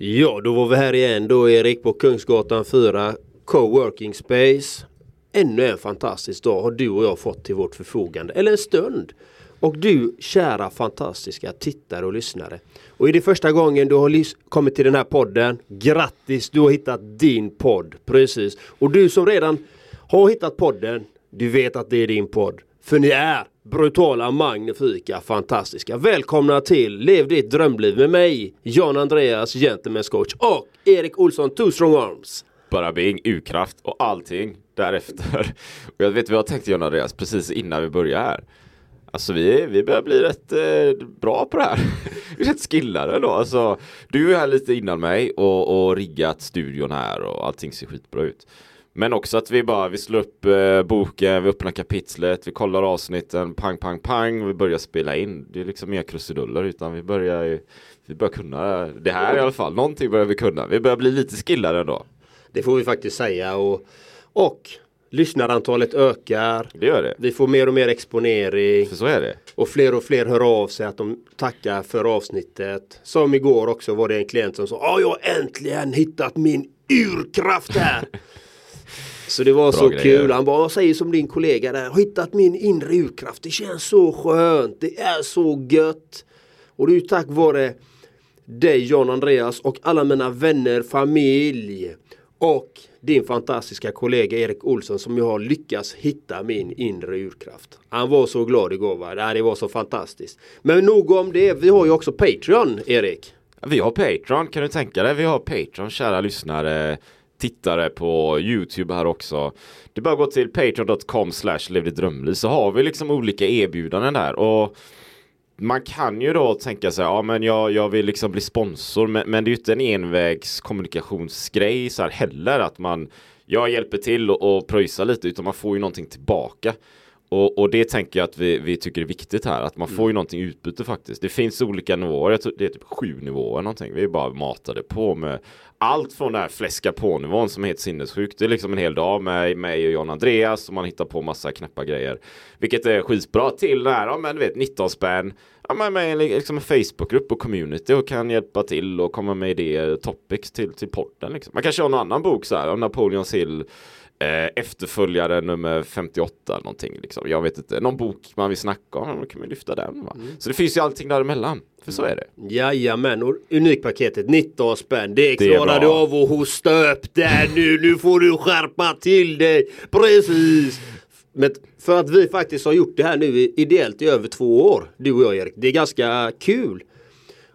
Ja, då var vi här igen då Erik på Kungsgatan 4 Coworking Space. Ännu en fantastisk dag har du och jag fått till vårt förfogande, eller en stund. Och du kära fantastiska tittare och lyssnare. Och är det första gången du har kommit till den här podden, grattis du har hittat din podd. Precis. Och du som redan har hittat podden, du vet att det är din podd. För ni är brutala, magnifika, fantastiska. Välkomna till Lev ditt drömliv med mig, Jan Andreas, Gentlemen's coach och Erik Olsson, Two Strong Arms. Bara Bing, U-kraft och allting därefter. Och jag vet vad jag tänkte Jan Andreas precis innan vi börjar här. Alltså vi, vi börjar bli rätt eh, bra på det här. vi är rätt skillade då. Alltså, du är här lite innan mig och, och riggat studion här och allting ser skitbra ut. Men också att vi bara, vi slår upp eh, boken, vi öppnar kapitlet, vi kollar avsnitten, pang, pang, pang, vi börjar spela in. Det är liksom inga krusiduller utan vi börjar, vi börjar kunna det här i alla fall. Någonting börjar vi kunna. Vi börjar bli lite skillade ändå. Det får vi faktiskt säga och, och lyssnarantalet ökar. Det gör det. Vi får mer och mer exponering. För så är det. Och fler och fler hör av sig att de tackar för avsnittet. Som igår också var det en klient som sa Ja, jag har äntligen hittat min urkraft här. Så det var Bra så grejer. kul. Han bara säger som din kollega där. Hittat min inre urkraft. Det känns så skönt. Det är så gött. Och det är ju tack vare dig John Andreas och alla mina vänner, familj och din fantastiska kollega Erik Olsson som jag har lyckats hitta min inre urkraft. Han var så glad igår va. Det var så fantastiskt. Men nog om det. Vi har ju också Patreon Erik. Vi har Patreon kan du tänka dig. Vi har Patreon kära lyssnare tittare på Youtube här också. Det bara gå till patreon.com slash drömliv så har vi liksom olika erbjudanden där och man kan ju då tänka sig, ja men jag, jag vill liksom bli sponsor men, men det är ju inte en envägs kommunikationsgrej så här heller att man jag hjälper till och, och pröjsar lite utan man får ju någonting tillbaka. Och, och, det tänker jag att vi, vi tycker är viktigt här, att man får ju mm. någonting utbyte faktiskt. Det finns olika nivåer, det är typ sju nivåer någonting. Vi är bara matade på med allt från den här fläska på nivån som är helt sinnessjukt. Det är liksom en hel dag med mig och John Andreas och man hittar på massa knäppa grejer. Vilket är skitbra till det här, ja men du vet 19 spänn. Ja men med liksom en Facebookgrupp och community och kan hjälpa till och komma med idéer, topics till, till podden liksom. Man kanske har någon annan bok så här, om Napoleons Hill eh, efterföljare nummer 58 eller någonting liksom. Jag vet inte, någon bok man vill snacka om, då kan man lyfta den. Mm. Så det finns ju allting däremellan. För så är det. Jajamän, och unikpaketet 19 spänn. Det klarar du av att hosta upp där nu. Nu får du skärpa till dig. Precis. Men för att vi faktiskt har gjort det här nu ideellt i över två år, du och jag Erik. Det är ganska kul.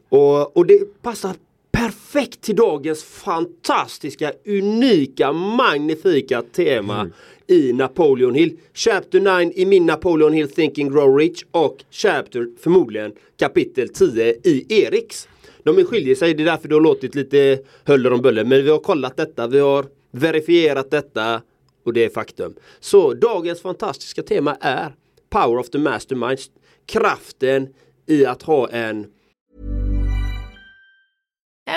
Och, och det passar perfekt till dagens fantastiska, unika, magnifika tema mm. i Napoleon Hill. Chapter 9 i min Napoleon Hill Thinking Grow Rich och Chapter förmodligen kapitel 10 i Eriks. De skiljer sig, det är därför det har låtit lite höller om buller. Men vi har kollat detta, vi har verifierat detta och det är faktum. Så dagens fantastiska tema är Power of the Mastermind. Kraften i att ha en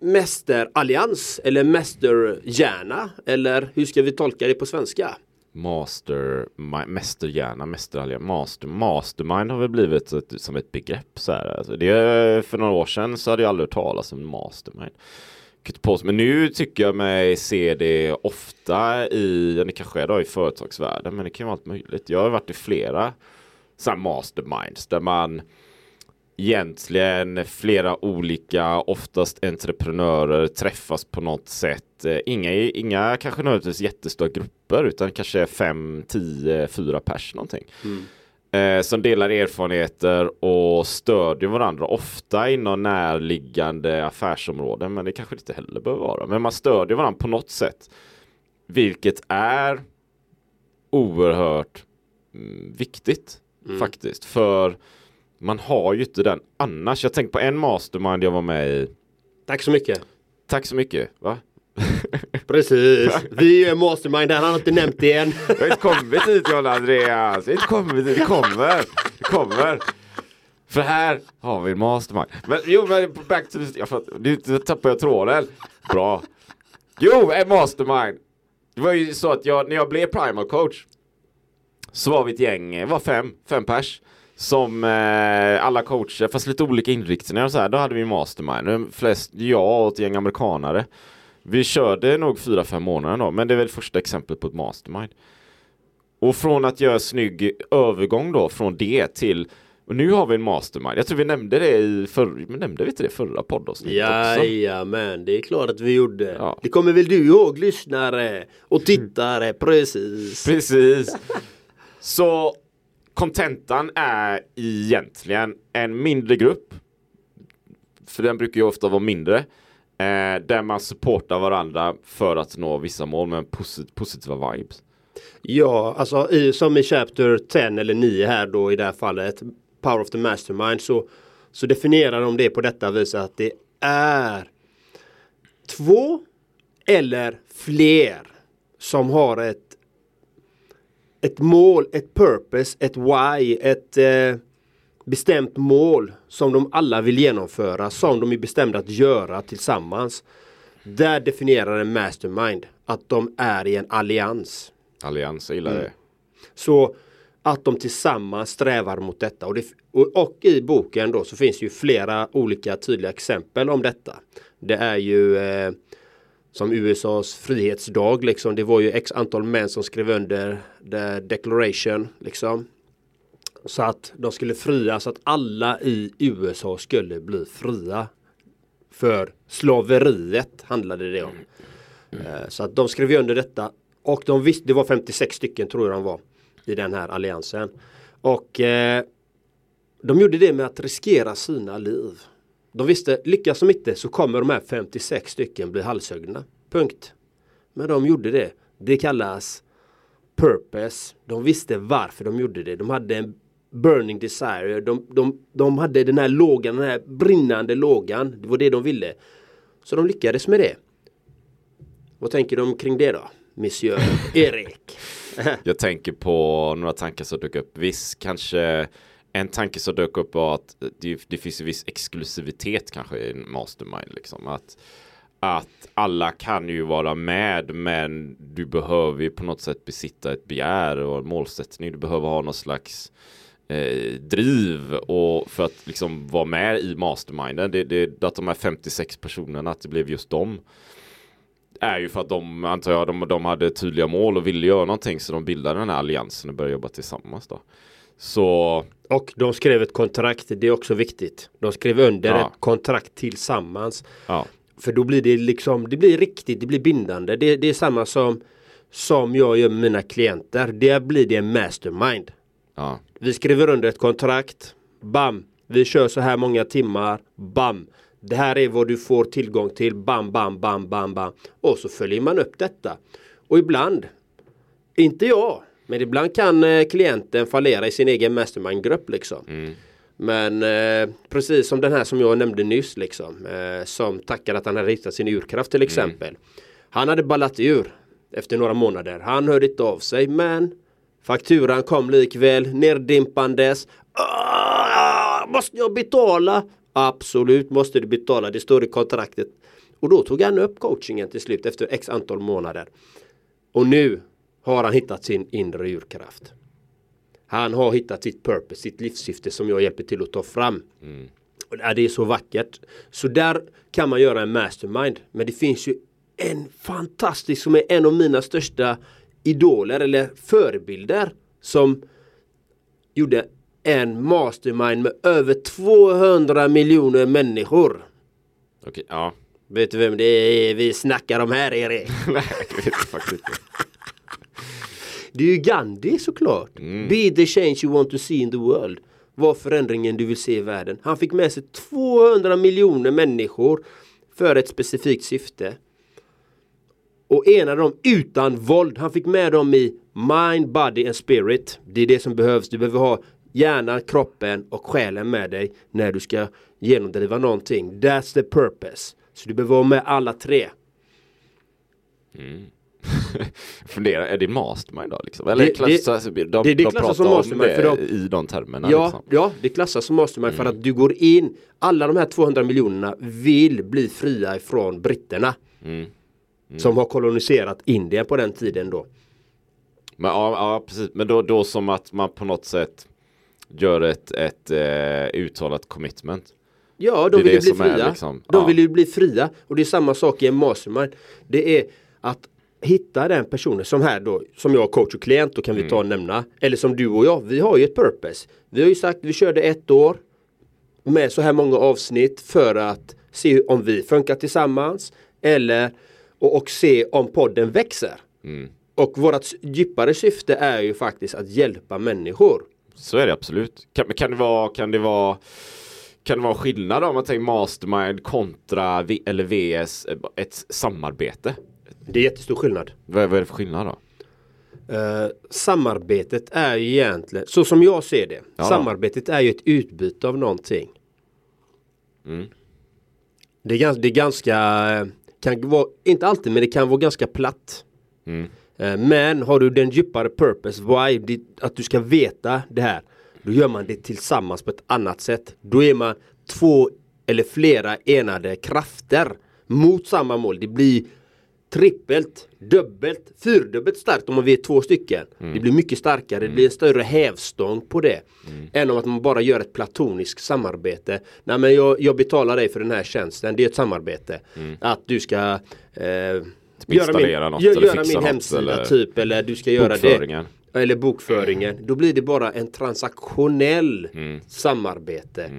Mästerallians eller mästerhjärna eller hur ska vi tolka det på svenska? Master, mästerhjärna, mästerallians, master, mastermind har väl blivit ett, som ett begrepp så här. Alltså det, för några år sedan så hade jag aldrig hört talas om mastermind. Men nu tycker jag mig se det ofta i, det kanske är då i företagsvärlden, men det kan ju vara allt möjligt. Jag har varit i flera så här masterminds där man egentligen flera olika, oftast entreprenörer träffas på något sätt. Eh, Inga, inga kanske nödvändigtvis jättestora grupper utan kanske fem, tio, fyra pers någonting. Eh, som delar erfarenheter och stödjer varandra. Ofta inom närliggande affärsområden men det kanske inte heller behöver vara. Men man stödjer varandra på något sätt. Vilket är oerhört mm, viktigt faktiskt. För man har ju inte den annars. Jag tänker på en mastermind jag var med i. Tack så mycket. Tack så mycket. Va? Precis. Vi är mastermind han har inte nämnt det än. Jag har inte kommit hit John Andreas. Jag har inte kommit hit. Det kommer. Det kommer. För här har vi en mastermind. Men jo, men back to the... Nu tappar jag tråden. Bra. Jo, en mastermind. Det var ju så att jag, när jag blev primal coach så var vi ett gäng, det var fem, fem pers. Som eh, alla coacher, fast lite olika inriktningar och så här. Då hade vi mastermind. Flest, jag och ett gäng amerikanare. Vi körde nog fyra, fem månader då, men det är väl första exemplet på ett mastermind. Och från att göra snygg övergång då från det till och nu har vi en mastermind. Jag tror vi nämnde det i förra, men nämnde vi inte det förra poddavsnittet också? Jajamän, det är klart att vi gjorde. Ja. Det kommer väl du ihåg lyssnare och tittare, precis. Precis. Så kontentan är egentligen en mindre grupp. För den brukar ju ofta vara mindre. Eh, där man supportar varandra för att nå vissa mål med posit- positiva vibes. Ja, alltså i, som i Chapter 10 eller 9 här då i det här fallet Power of the Mastermind så, så definierar de det på detta vis att det är två eller fler som har ett ett mål, ett purpose, ett why, ett eh, bestämt mål som de alla vill genomföra, som de är bestämda att göra tillsammans. Där definierar en mastermind att de är i en allians. Allians, jag gillar det. Så att de tillsammans strävar mot detta. Och, det, och, och i boken då så finns ju flera olika tydliga exempel om detta. Det är ju eh, som USAs frihetsdag liksom. Det var ju x antal män som skrev under the declaration liksom. Så att de skulle fria så att alla i USA skulle bli fria. För slaveriet handlade det om. Mm. Så att de skrev under detta. Och de visste, det var 56 stycken tror jag de var. I den här alliansen. Och eh, de gjorde det med att riskera sina liv. De visste, lyckas de inte så kommer de här 56 stycken bli halshuggna. Punkt. Men de gjorde det. Det kallas purpose. De visste varför de gjorde det. De hade en burning desire. De, de, de hade den här lågan, den här brinnande lågan. Det var det de ville. Så de lyckades med det. Vad tänker de kring det då? Monsieur Erik. Jag tänker på några tankar som dök upp. Viss kanske en tanke som dök upp var att det, det finns en viss exklusivitet kanske i en mastermind. Liksom. Att, att alla kan ju vara med men du behöver ju på något sätt besitta ett begär och en målsättning. Du behöver ha någon slags eh, driv och för att liksom vara med i masterminden. Det, det, att de här 56 personerna, att det blev just dem är ju för att de, antar jag, de, de hade tydliga mål och ville göra någonting så de bildade den här alliansen och började jobba tillsammans då. Så Och de skrev ett kontrakt, det är också viktigt. De skrev under Ja. ett kontrakt tillsammans. ja, För då blir det liksom, det blir riktigt, det blir bindande. Det, det är samma som som jag gör med mina klienter. Där blir det en mastermind. ja, Vi skriver under ett kontrakt. Bam! Vi kör så här många timmar. Bam! Det här är vad du får tillgång till. Bam, bam, bam, bam, bam. Och så följer man upp detta. Och ibland, inte jag, men ibland kan eh, klienten fallera i sin egen mastermind-grupp liksom. Men eh, precis som den här som jag nämnde nyss liksom. Eh, som tackar att han hade hittat sin urkraft till exempel. Han hade ballat ur efter några månader. Han hörde inte av sig men Fakturan kom likväl neddimpandes. Ah, måste jag betala? Absolut måste du betala, det står i kontraktet. Och då tog han upp coachingen till slut efter x antal månader. Och nu har han hittat sin inre urkraft. Han har hittat sitt purpose, sitt livssyfte som jag hjälper till att ta fram. Mm. Det är så vackert. Så där kan man göra en mastermind. Men det finns ju en fantastisk som är en av mina största idoler eller förebilder som gjorde en mastermind med över 200 miljoner människor. Okej, ja. Vet du vem det är vi snackar om här Erik? Nej, jag vet faktiskt inte. Det är ju Gandhi såklart. Mm. Be the change you want to see in the world. Var förändringen du vill se i världen. Han fick med sig 200 miljoner människor för ett specifikt syfte. Och enade dem utan våld. Han fick med dem i mind, body and spirit. Det är det som behövs. Du behöver ha hjärnan, kroppen och själen med dig när du ska genomdriva någonting. That's the purpose. Så du behöver ha med alla tre. Mm. Fundera, är det mastermind då liksom? Eller det, klassas, det, de, det, det de klassas som mastermind för de, i de termerna? Ja, liksom. ja det klassas som mastermind mm. för att du går in Alla de här 200 miljonerna vill bli fria ifrån britterna mm. Mm. Som har koloniserat Indien på den tiden då Men ja, ja precis, men då, då som att man på något sätt Gör ett, ett eh, uttalat commitment Ja, de vill ju bli fria. Liksom, de ja. vill ju bli fria. Och det är samma sak i en mastermind. Det är att hitta den personen som här då, som jag coach och klient, då kan vi ta och mm. nämna. Eller som du och jag, vi har ju ett purpose. Vi har ju sagt, vi körde ett år med så här många avsnitt för att se om vi funkar tillsammans. Eller och, och se om podden växer. Mm. Och vårt djupare syfte är ju faktiskt att hjälpa människor. Så är det absolut. Kan, kan det vara, kan det vara kan det vara skillnad om man tänker mastermind kontra v eller VS ett samarbete? Det är jättestor skillnad. Vad, vad är det för skillnad då? Uh, samarbetet är ju egentligen, så som jag ser det, ja. samarbetet är ju ett utbyte av någonting. Mm. Det, är, det är ganska, kan vara, inte alltid men det kan vara ganska platt. Mm. Uh, men har du den djupare purpose, why, att du ska veta det här. Då gör man det tillsammans på ett annat sätt. Då är man två eller flera enade krafter mot samma mål. Det blir trippelt, dubbelt, fyrdubbelt starkt om vi är två stycken. Mm. Det blir mycket starkare, mm. det blir en större hävstång på det. Mm. Än om att man bara gör ett platoniskt samarbete. Nej men jag, jag betalar dig för den här tjänsten, det är ett samarbete. Mm. Att du ska eh, göra min, något, gö, göra min hemsida eller typ eller du ska göra det. Eller bokföringen. Då blir det bara en transaktionell mm. samarbete.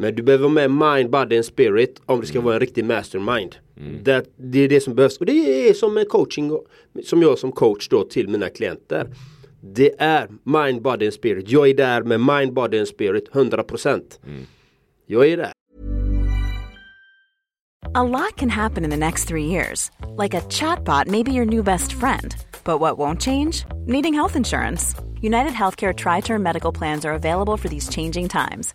Men du behöver vara med mind, body and spirit om det ska mm. vara en riktig mastermind. Mm. Det, det, är det som behövs. Och det är som en coaching, som jag som coach då till mina klienter. Det är mind, body and spirit. Jag är där med mind, body and spirit 100%. Mm. Jag är där. A lot can happen in the next three years. Like a chatbot may be your new best friend. But what won't change? Needing health insurance. United Healthcare Tri Term Medical Plans are available for these changing times.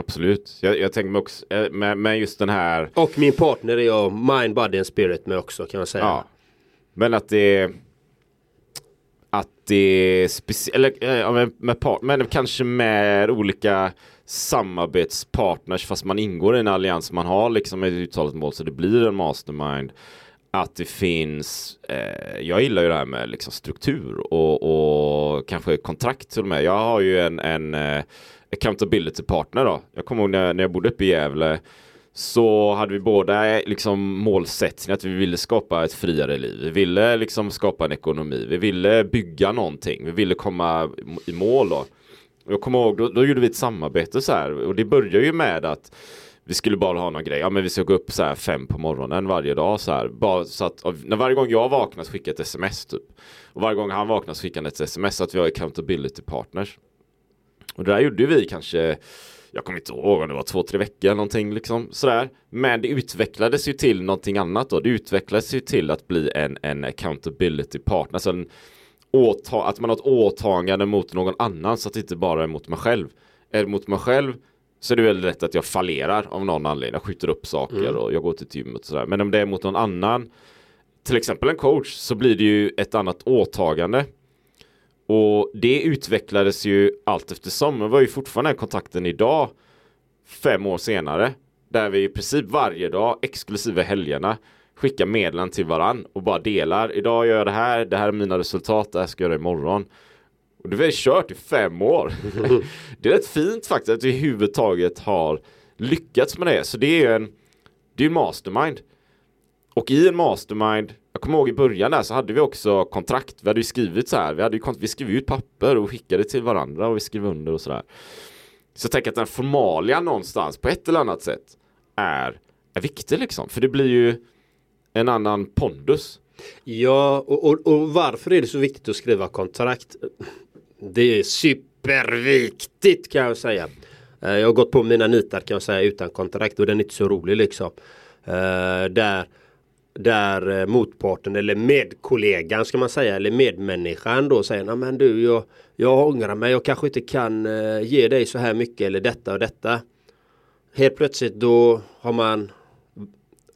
Absolut. Jag, jag tänker mig också eh, med, med, just den här. Och min partner är jag mind, body and spirit med också kan man säga. Ja. Men att det att det är speciellt, eller eh, med, med part, men kanske med olika samarbetspartners fast man ingår i en allians man har liksom ett uttalat mål så det blir en mastermind att det finns, eh, jag gillar ju det här med liksom struktur och, och kanske kontrakt till och med. Jag har ju en, en eh, accountability partner då. Jag kommer ihåg när, när jag bodde uppe i Gävle så hade vi båda eh, liksom målsättning att vi ville skapa ett friare liv. Vi ville liksom skapa en ekonomi. Vi ville bygga någonting. Vi ville komma i mål då. Jag kommer ihåg, då, då gjorde vi ett samarbete så här och det började ju med att vi skulle bara ha någon grej, ja men vi ska gå upp så här fem på morgonen varje dag så här. Bara så att när varje gång jag vaknar så skickar ett sms typ. Och varje gång han vaknar så skickar han ett sms så att vi har accountability partners. Och det där gjorde vi kanske jag kommer inte ihåg om det var två, tre veckor eller någonting liksom sådär. Men det utvecklades ju till någonting annat då. Det utvecklades ju till att bli en, en accountability partner. Alltså en åta att man har ett åtagande mot någon annan så att det inte bara är mot mig själv. Är det mot mig själv så är det väldigt lätt att jag fallerar av någon anledning. Jag skjuter upp saker mm. och jag går till gymmet och sådär. Men om det är mot någon annan, till exempel en coach, så blir det ju ett annat åtagande. Och det utvecklades ju allt eftersom. Det var ju fortfarande kontakten idag, fem år senare, där vi i princip varje dag, exklusive helgerna, skickar meddelanden till varann och bara delar. Idag gör jag det här, det här är mina resultat, det här ska jag göra imorgon. Och det har vi kört i fem år. det är rätt fint faktiskt att vi överhuvudtaget har lyckats med det. Så det är ju en, det är en mastermind. Och i en mastermind, jag kommer ihåg i början där så hade vi också kontrakt. Vi hade ju skrivit så här, vi, hade ju, vi skrev ut papper och skickade till varandra och vi skrev under och sådär. Så jag tänker att den formalia någonstans på ett eller annat sätt är, är viktig liksom. För det blir ju en annan pondus. Ja, och, och, och varför är det så viktigt att skriva kontrakt? Det är superviktigt kan jag säga. Eh, jag har gått på mina nitar kan jag säga utan kontrakt och den är inte så rolig liksom. Uh, där där eh, motparten eller medkollegan ska man säga eller medmänniskan då säger Nej men du jag, jag ångrar mig jag kanske inte kan uh, ge dig så här mycket eller detta och detta. Helt plötsligt då har man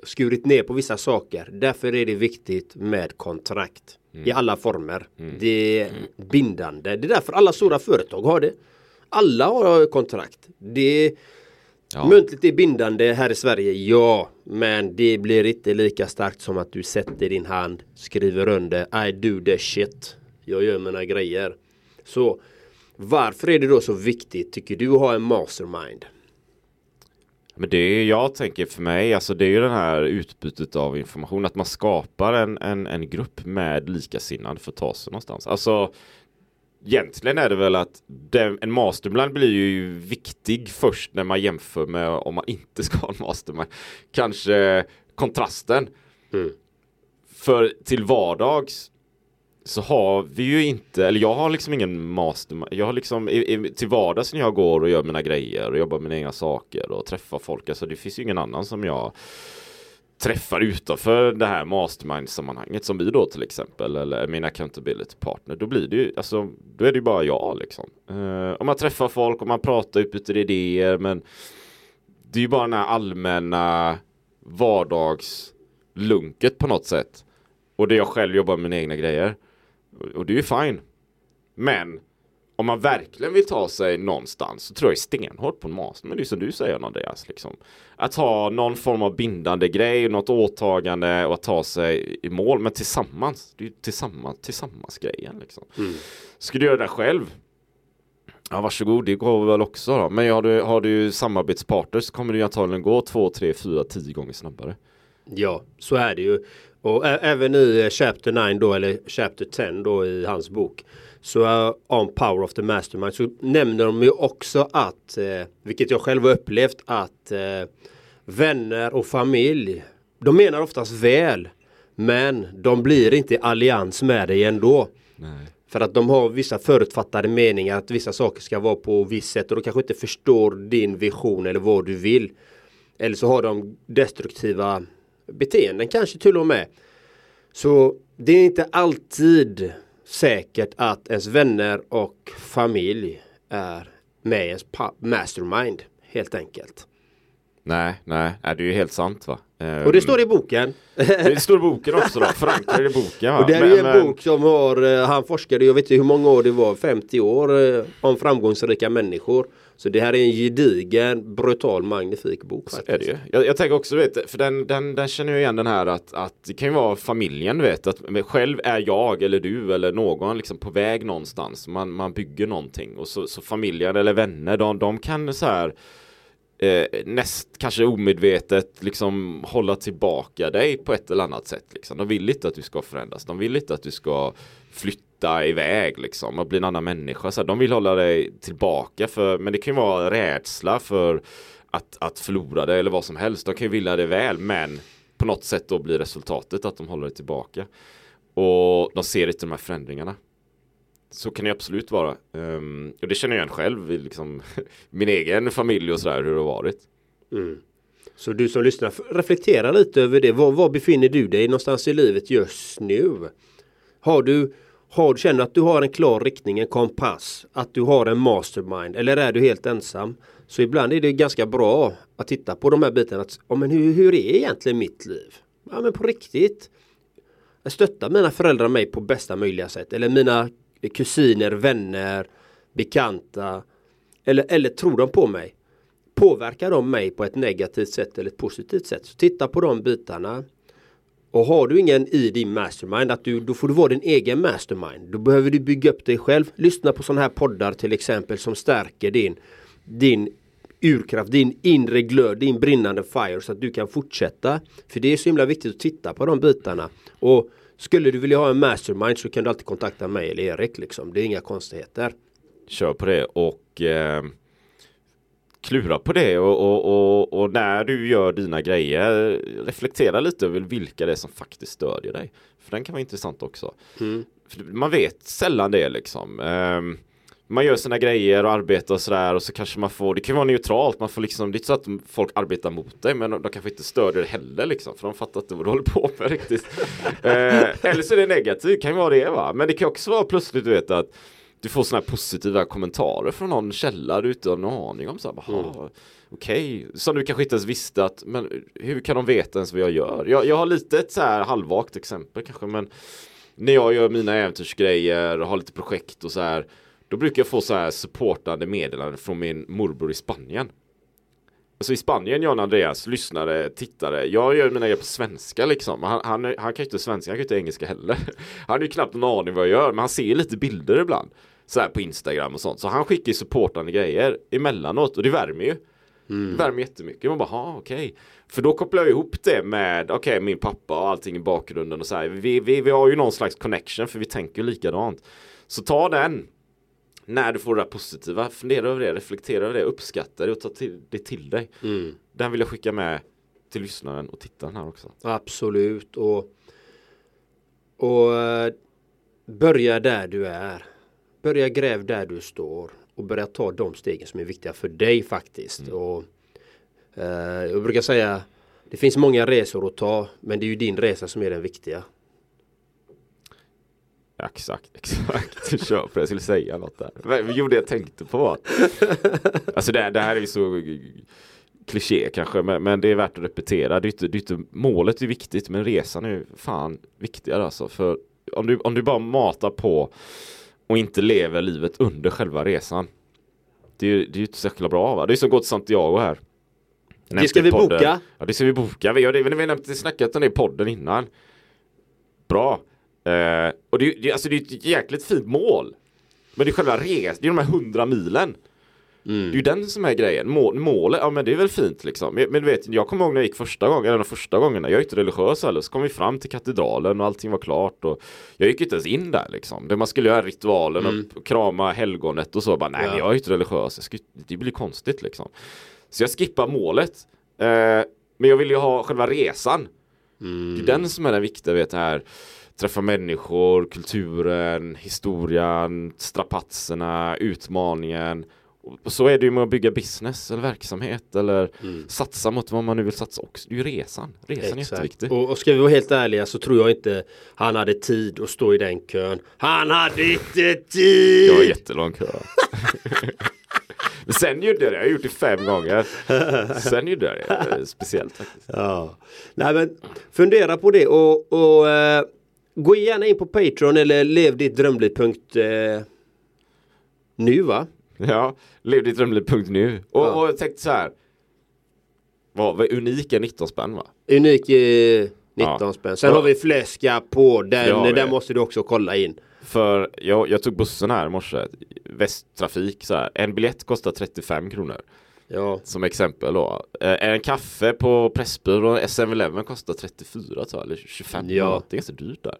skurit ner på vissa saker. Därför är det viktigt med kontrakt. Mm. I alla former. Mm. Det är bindande. Det är därför alla stora företag har det. Alla har kontrakt. Det Ja. Muntligt är bindande här i Sverige, ja. Men det blir inte lika starkt som att du sätter din hand, skriver under, I do the shit. Jag gör mina grejer. Så varför är det då så viktigt, tycker du, att ha en mastermind? Men det är, jag tänker för mig, alltså det är ju det här utbytet av information, att man skapar en, en, en grupp med likasinnade för att ta sig någonstans. Alltså egentligen är det väl att den, en mastermind blir ju viktig först när man jämför med om man inte ska ha en mastermind. Kanske kontrasten. Mm. För till vardags så har vi ju inte, eller jag har liksom ingen mastermind. Jag har liksom i, i, till vardags när jag går och gör mina grejer och jobbar med mina egna saker och träffar folk. Alltså det finns ju ingen annan som jag träffar utanför det här mastermind-sammanhanget som vi då till exempel eller min accountability partner då blir det ju alltså då är det ju bara jag liksom. Uh, om man träffar folk och man pratar utbyter idéer men det är ju bara den här allmänna vardagslunket på något sätt. Och det jag själv jobbar med mina egna grejer. Och det är ju fine. Men om man verkligen vill ta sig någonstans så tror jag stenhårt på en master. Men det är som du säger Andreas. Liksom. Att ha någon form av bindande grej, något åtagande och att ta sig i mål. Men tillsammans. Det är tillsammans, tillsammans grejen. Liksom. Mm. Ska du göra det själv? Ja varsågod, det går väl också då. Men har du, har du samarbetspartner så kommer ju antagligen gå två, tre, fyra, tio gånger snabbare. Ja, så är det ju. Och även i Chapter 9 då, eller Chapter 10 då i hans bok så uh, on Power of the Mastermind så nämner de ju också att, eh, vilket jag själv har upplevt, att eh, vänner och familj, de menar oftast väl, men de blir inte i allians med dig ändå. Nej. För att de har vissa förutfattade meningar att vissa saker ska vara på visst sätt och de kanske inte förstår din vision eller vad du vill. Eller så har de destruktiva beteenden kanske till och med. Så det är inte alltid säkert att ens vänner och familj är med i ens mastermind helt enkelt. Nej, nej, nej, det är ju helt sant va. Och det står i boken. Det står i boken också då, förankrad i boken. Va? Och det är ju en bok som har, eh, han forskade, jag vet inte hur många år det var, 50 år eh, om framgångsrika människor. Så det här är en gedigen, brutal, magnifik bok. Så är det ju. Jag, jag tänker också, vet, för den, den, den känner jag igen den här att, att det kan ju vara familjen, vet, att själv är jag eller du eller någon liksom på väg någonstans. Man, man bygger någonting och så, så familjen eller vänner, de, de kan så här eh, näst, kanske omedvetet liksom hålla tillbaka dig på ett eller annat sätt. Liksom. De vill inte att du ska förändras. De vill inte att du ska flytta iväg liksom och bli en annan människa. Så här, de vill hålla dig tillbaka för, men det kan ju vara rädsla för att, att förlora det eller vad som helst. De kan ju vilja det väl men på något sätt då blir resultatet att de håller dig tillbaka. Och de ser inte de här förändringarna. Så kan det absolut vara. Um, och det känner jag igen själv i liksom, min egen familj och sådär hur det har varit. Mm. Så du som lyssnar, reflektera lite över det. Var, var, befinner du dig någonstans i livet just nu? Har du, har, känner att du har en klar riktning, en kompass? Att du har en mastermind? Eller är du helt ensam? Så ibland är det ganska bra att titta på de här bitarna. Att, ja, men hur, hur är egentligen mitt liv? Ja men på riktigt. Jag stöttar mina föräldrar mig på bästa möjliga sätt. Eller mina kusiner, vänner, bekanta. Eller, eller tror de på mig? Påverkar de mig på ett negativt sätt eller ett positivt sätt? Så titta på de bitarna. Och har du ingen i din mastermind, att du, då får du vara din egen mastermind. Då behöver du bygga upp dig själv. Lyssna på sådana här poddar till exempel som stärker din, din urkraft, din inre glöd, din brinnande fire så att du kan fortsätta. För det är så himla viktigt att titta på de bitarna. Och skulle du vilja ha en mastermind så kan du alltid kontakta mig eller Erik liksom. Det är inga konstigheter. Kör på det och eh, klura på det och, och, och, och, när du gör dina grejer reflektera lite över vilka det är som faktiskt stödjer dig. För den kan vara intressant också. Mm. man vet sällan det liksom. Eh, man gör sina grejer och arbetar och sådär och så kanske man får, det kan vara neutralt, man får liksom, det är inte så att folk arbetar mot dig men de, de kanske inte stödjer det heller liksom för de fattar inte vad du håller på med riktigt. eh, eller så är det negativt, kan ju vara det va, men det kan också vara plötsligt du vet att du får sådana här positiva kommentarer från någon källa du inte har en aning om så här, mm. okej, okay. som du kanske inte ens visste att, men hur kan de veta ens vad jag gör? Jag, jag har lite ett så här halvvagt exempel kanske men när jag gör mina äventyrsgrejer och har lite projekt och så här då brukar jag få så här supportande meddelanden från min morbror i Spanien. Alltså i Spanien, Jan Andreas, lyssnare, tittare. Jag gör mina grejer på svenska liksom. Han, han, han kan ju inte svenska, han kan ju inte engelska heller. Han har ju knappt någon aning vad jag gör, men han ser lite bilder ibland. Så här på Instagram och sånt. Så han skickar ju supportande grejer emellanåt och det värmer ju. Mm. Det värmer jättemycket. Man bara, okej. Okay. För då kopplar jag ihop det med, okej, okay, min pappa och allting i bakgrunden och så här. Vi, vi, vi har ju någon slags connection för vi tänker likadant. Så ta den när du får det där positiva, fundera över det, reflektera över det, uppskatta det och ta till, det till dig. Mm. Den vill jag skicka med till lyssnaren och tittaren här också. Absolut och, och eh, börja där du är. Börja gräv där du står och börja ta de stegen som är viktiga för dig faktiskt. Mm. Och, eh, jag brukar säga det finns många resor att ta men det är ju din resa som är den viktiga. Exakt, exakt. Kör på det. Jag skulle säga något där. Jo, det jag tänkte på. Alltså det, det här är ju så kliché kanske, men, men, det är värt att repetera. Det är inte, det är inte, målet är viktigt, men resan är fan viktigare alltså. För om du, om du bara matar på och inte lever livet under själva resan. Det är, det är ju inte så jäkla bra va? Det är som gått Santiago här. Det ska vi boka. Ja, det ska vi boka. Vi har, vi har snackat om det i podden innan. Bra. Uh, och det, det, alltså det är ett jäkligt fint mål. Men det är själva resan, det är de här hundra milen. Mm. Det är ju den som är grejen. Mål, målet, ja men det är väl fint liksom. Men, men, du vet, jag kommer ihåg när jag gick första gången, en av första gångerna, jag är inte religiös heller, så kom vi fram till katedralen och allting var klart. Och jag gick inte ens in där liksom. Det man skulle göra ritualen mm. och krama helgonet och så. Bara, nej, ja. jag är inte religiös, skulle, det blir konstigt liksom. Så jag skippar målet. Uh, men jag vill ju ha själva resan. Mm. Det är den som är den viktiga, vet här träffa människor, kulturen, historien, strapatserna, utmaningen. Och så är det ju med att bygga business eller verksamhet eller mm. satsa mot vad man nu vill satsa också. Det är ju resan. Resan Exakt. är jätteviktig. Och, och ska vi vara helt ärliga så tror jag inte han hade tid att stå i den kön. Han hade inte tid! Det var jättelång kö. Sen gjorde jag det, jag har gjort det fem gånger. Sen gjorde jag det, speciellt faktiskt. Ja. Nej men fundera på det och, och eh, Gå gärna in på Patreon eller levdittdrömliv.nu eh, nu va? Ja, levdittdrömliv.nu och, ja. och jag tänkte så här vad, vad unik är 19 spänn va? Unik är 19 ja. spänn. Sen ja. har vi fläska på den, den måste du också kolla in. För jag, jag tog bussen här i morse, Västtrafik så här. En biljett kostar 35 kronor. Ja. Som exempel då. Eh, En kaffe på Pressbyrån 7-Eleven kostar 34 tror jag, eller 25 Ja. ja. Det är ganska dyrt där.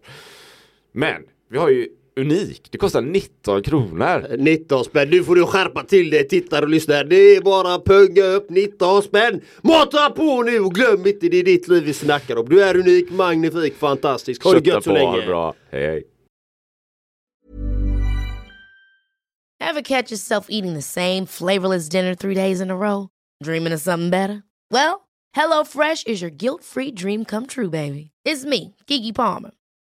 Men vi har ju Unik, det kostar 19 kronor. 19 spänn, nu får du skärpa till dig tittare och lyssnare. Det är bara punga upp 19 spänn. Mata på nu och glöm inte det är ditt liv vi snackar om. Du är unik, magnifik, fantastisk. Ha det Kötta gött så på, länge. det bra. Hej hej. Ever catch yourself eating the same flavorless dinner three days in a row? Dreaming of something better? Well, HelloFresh is your guilt-free dream come true, baby. It's me, Kiki Palmer.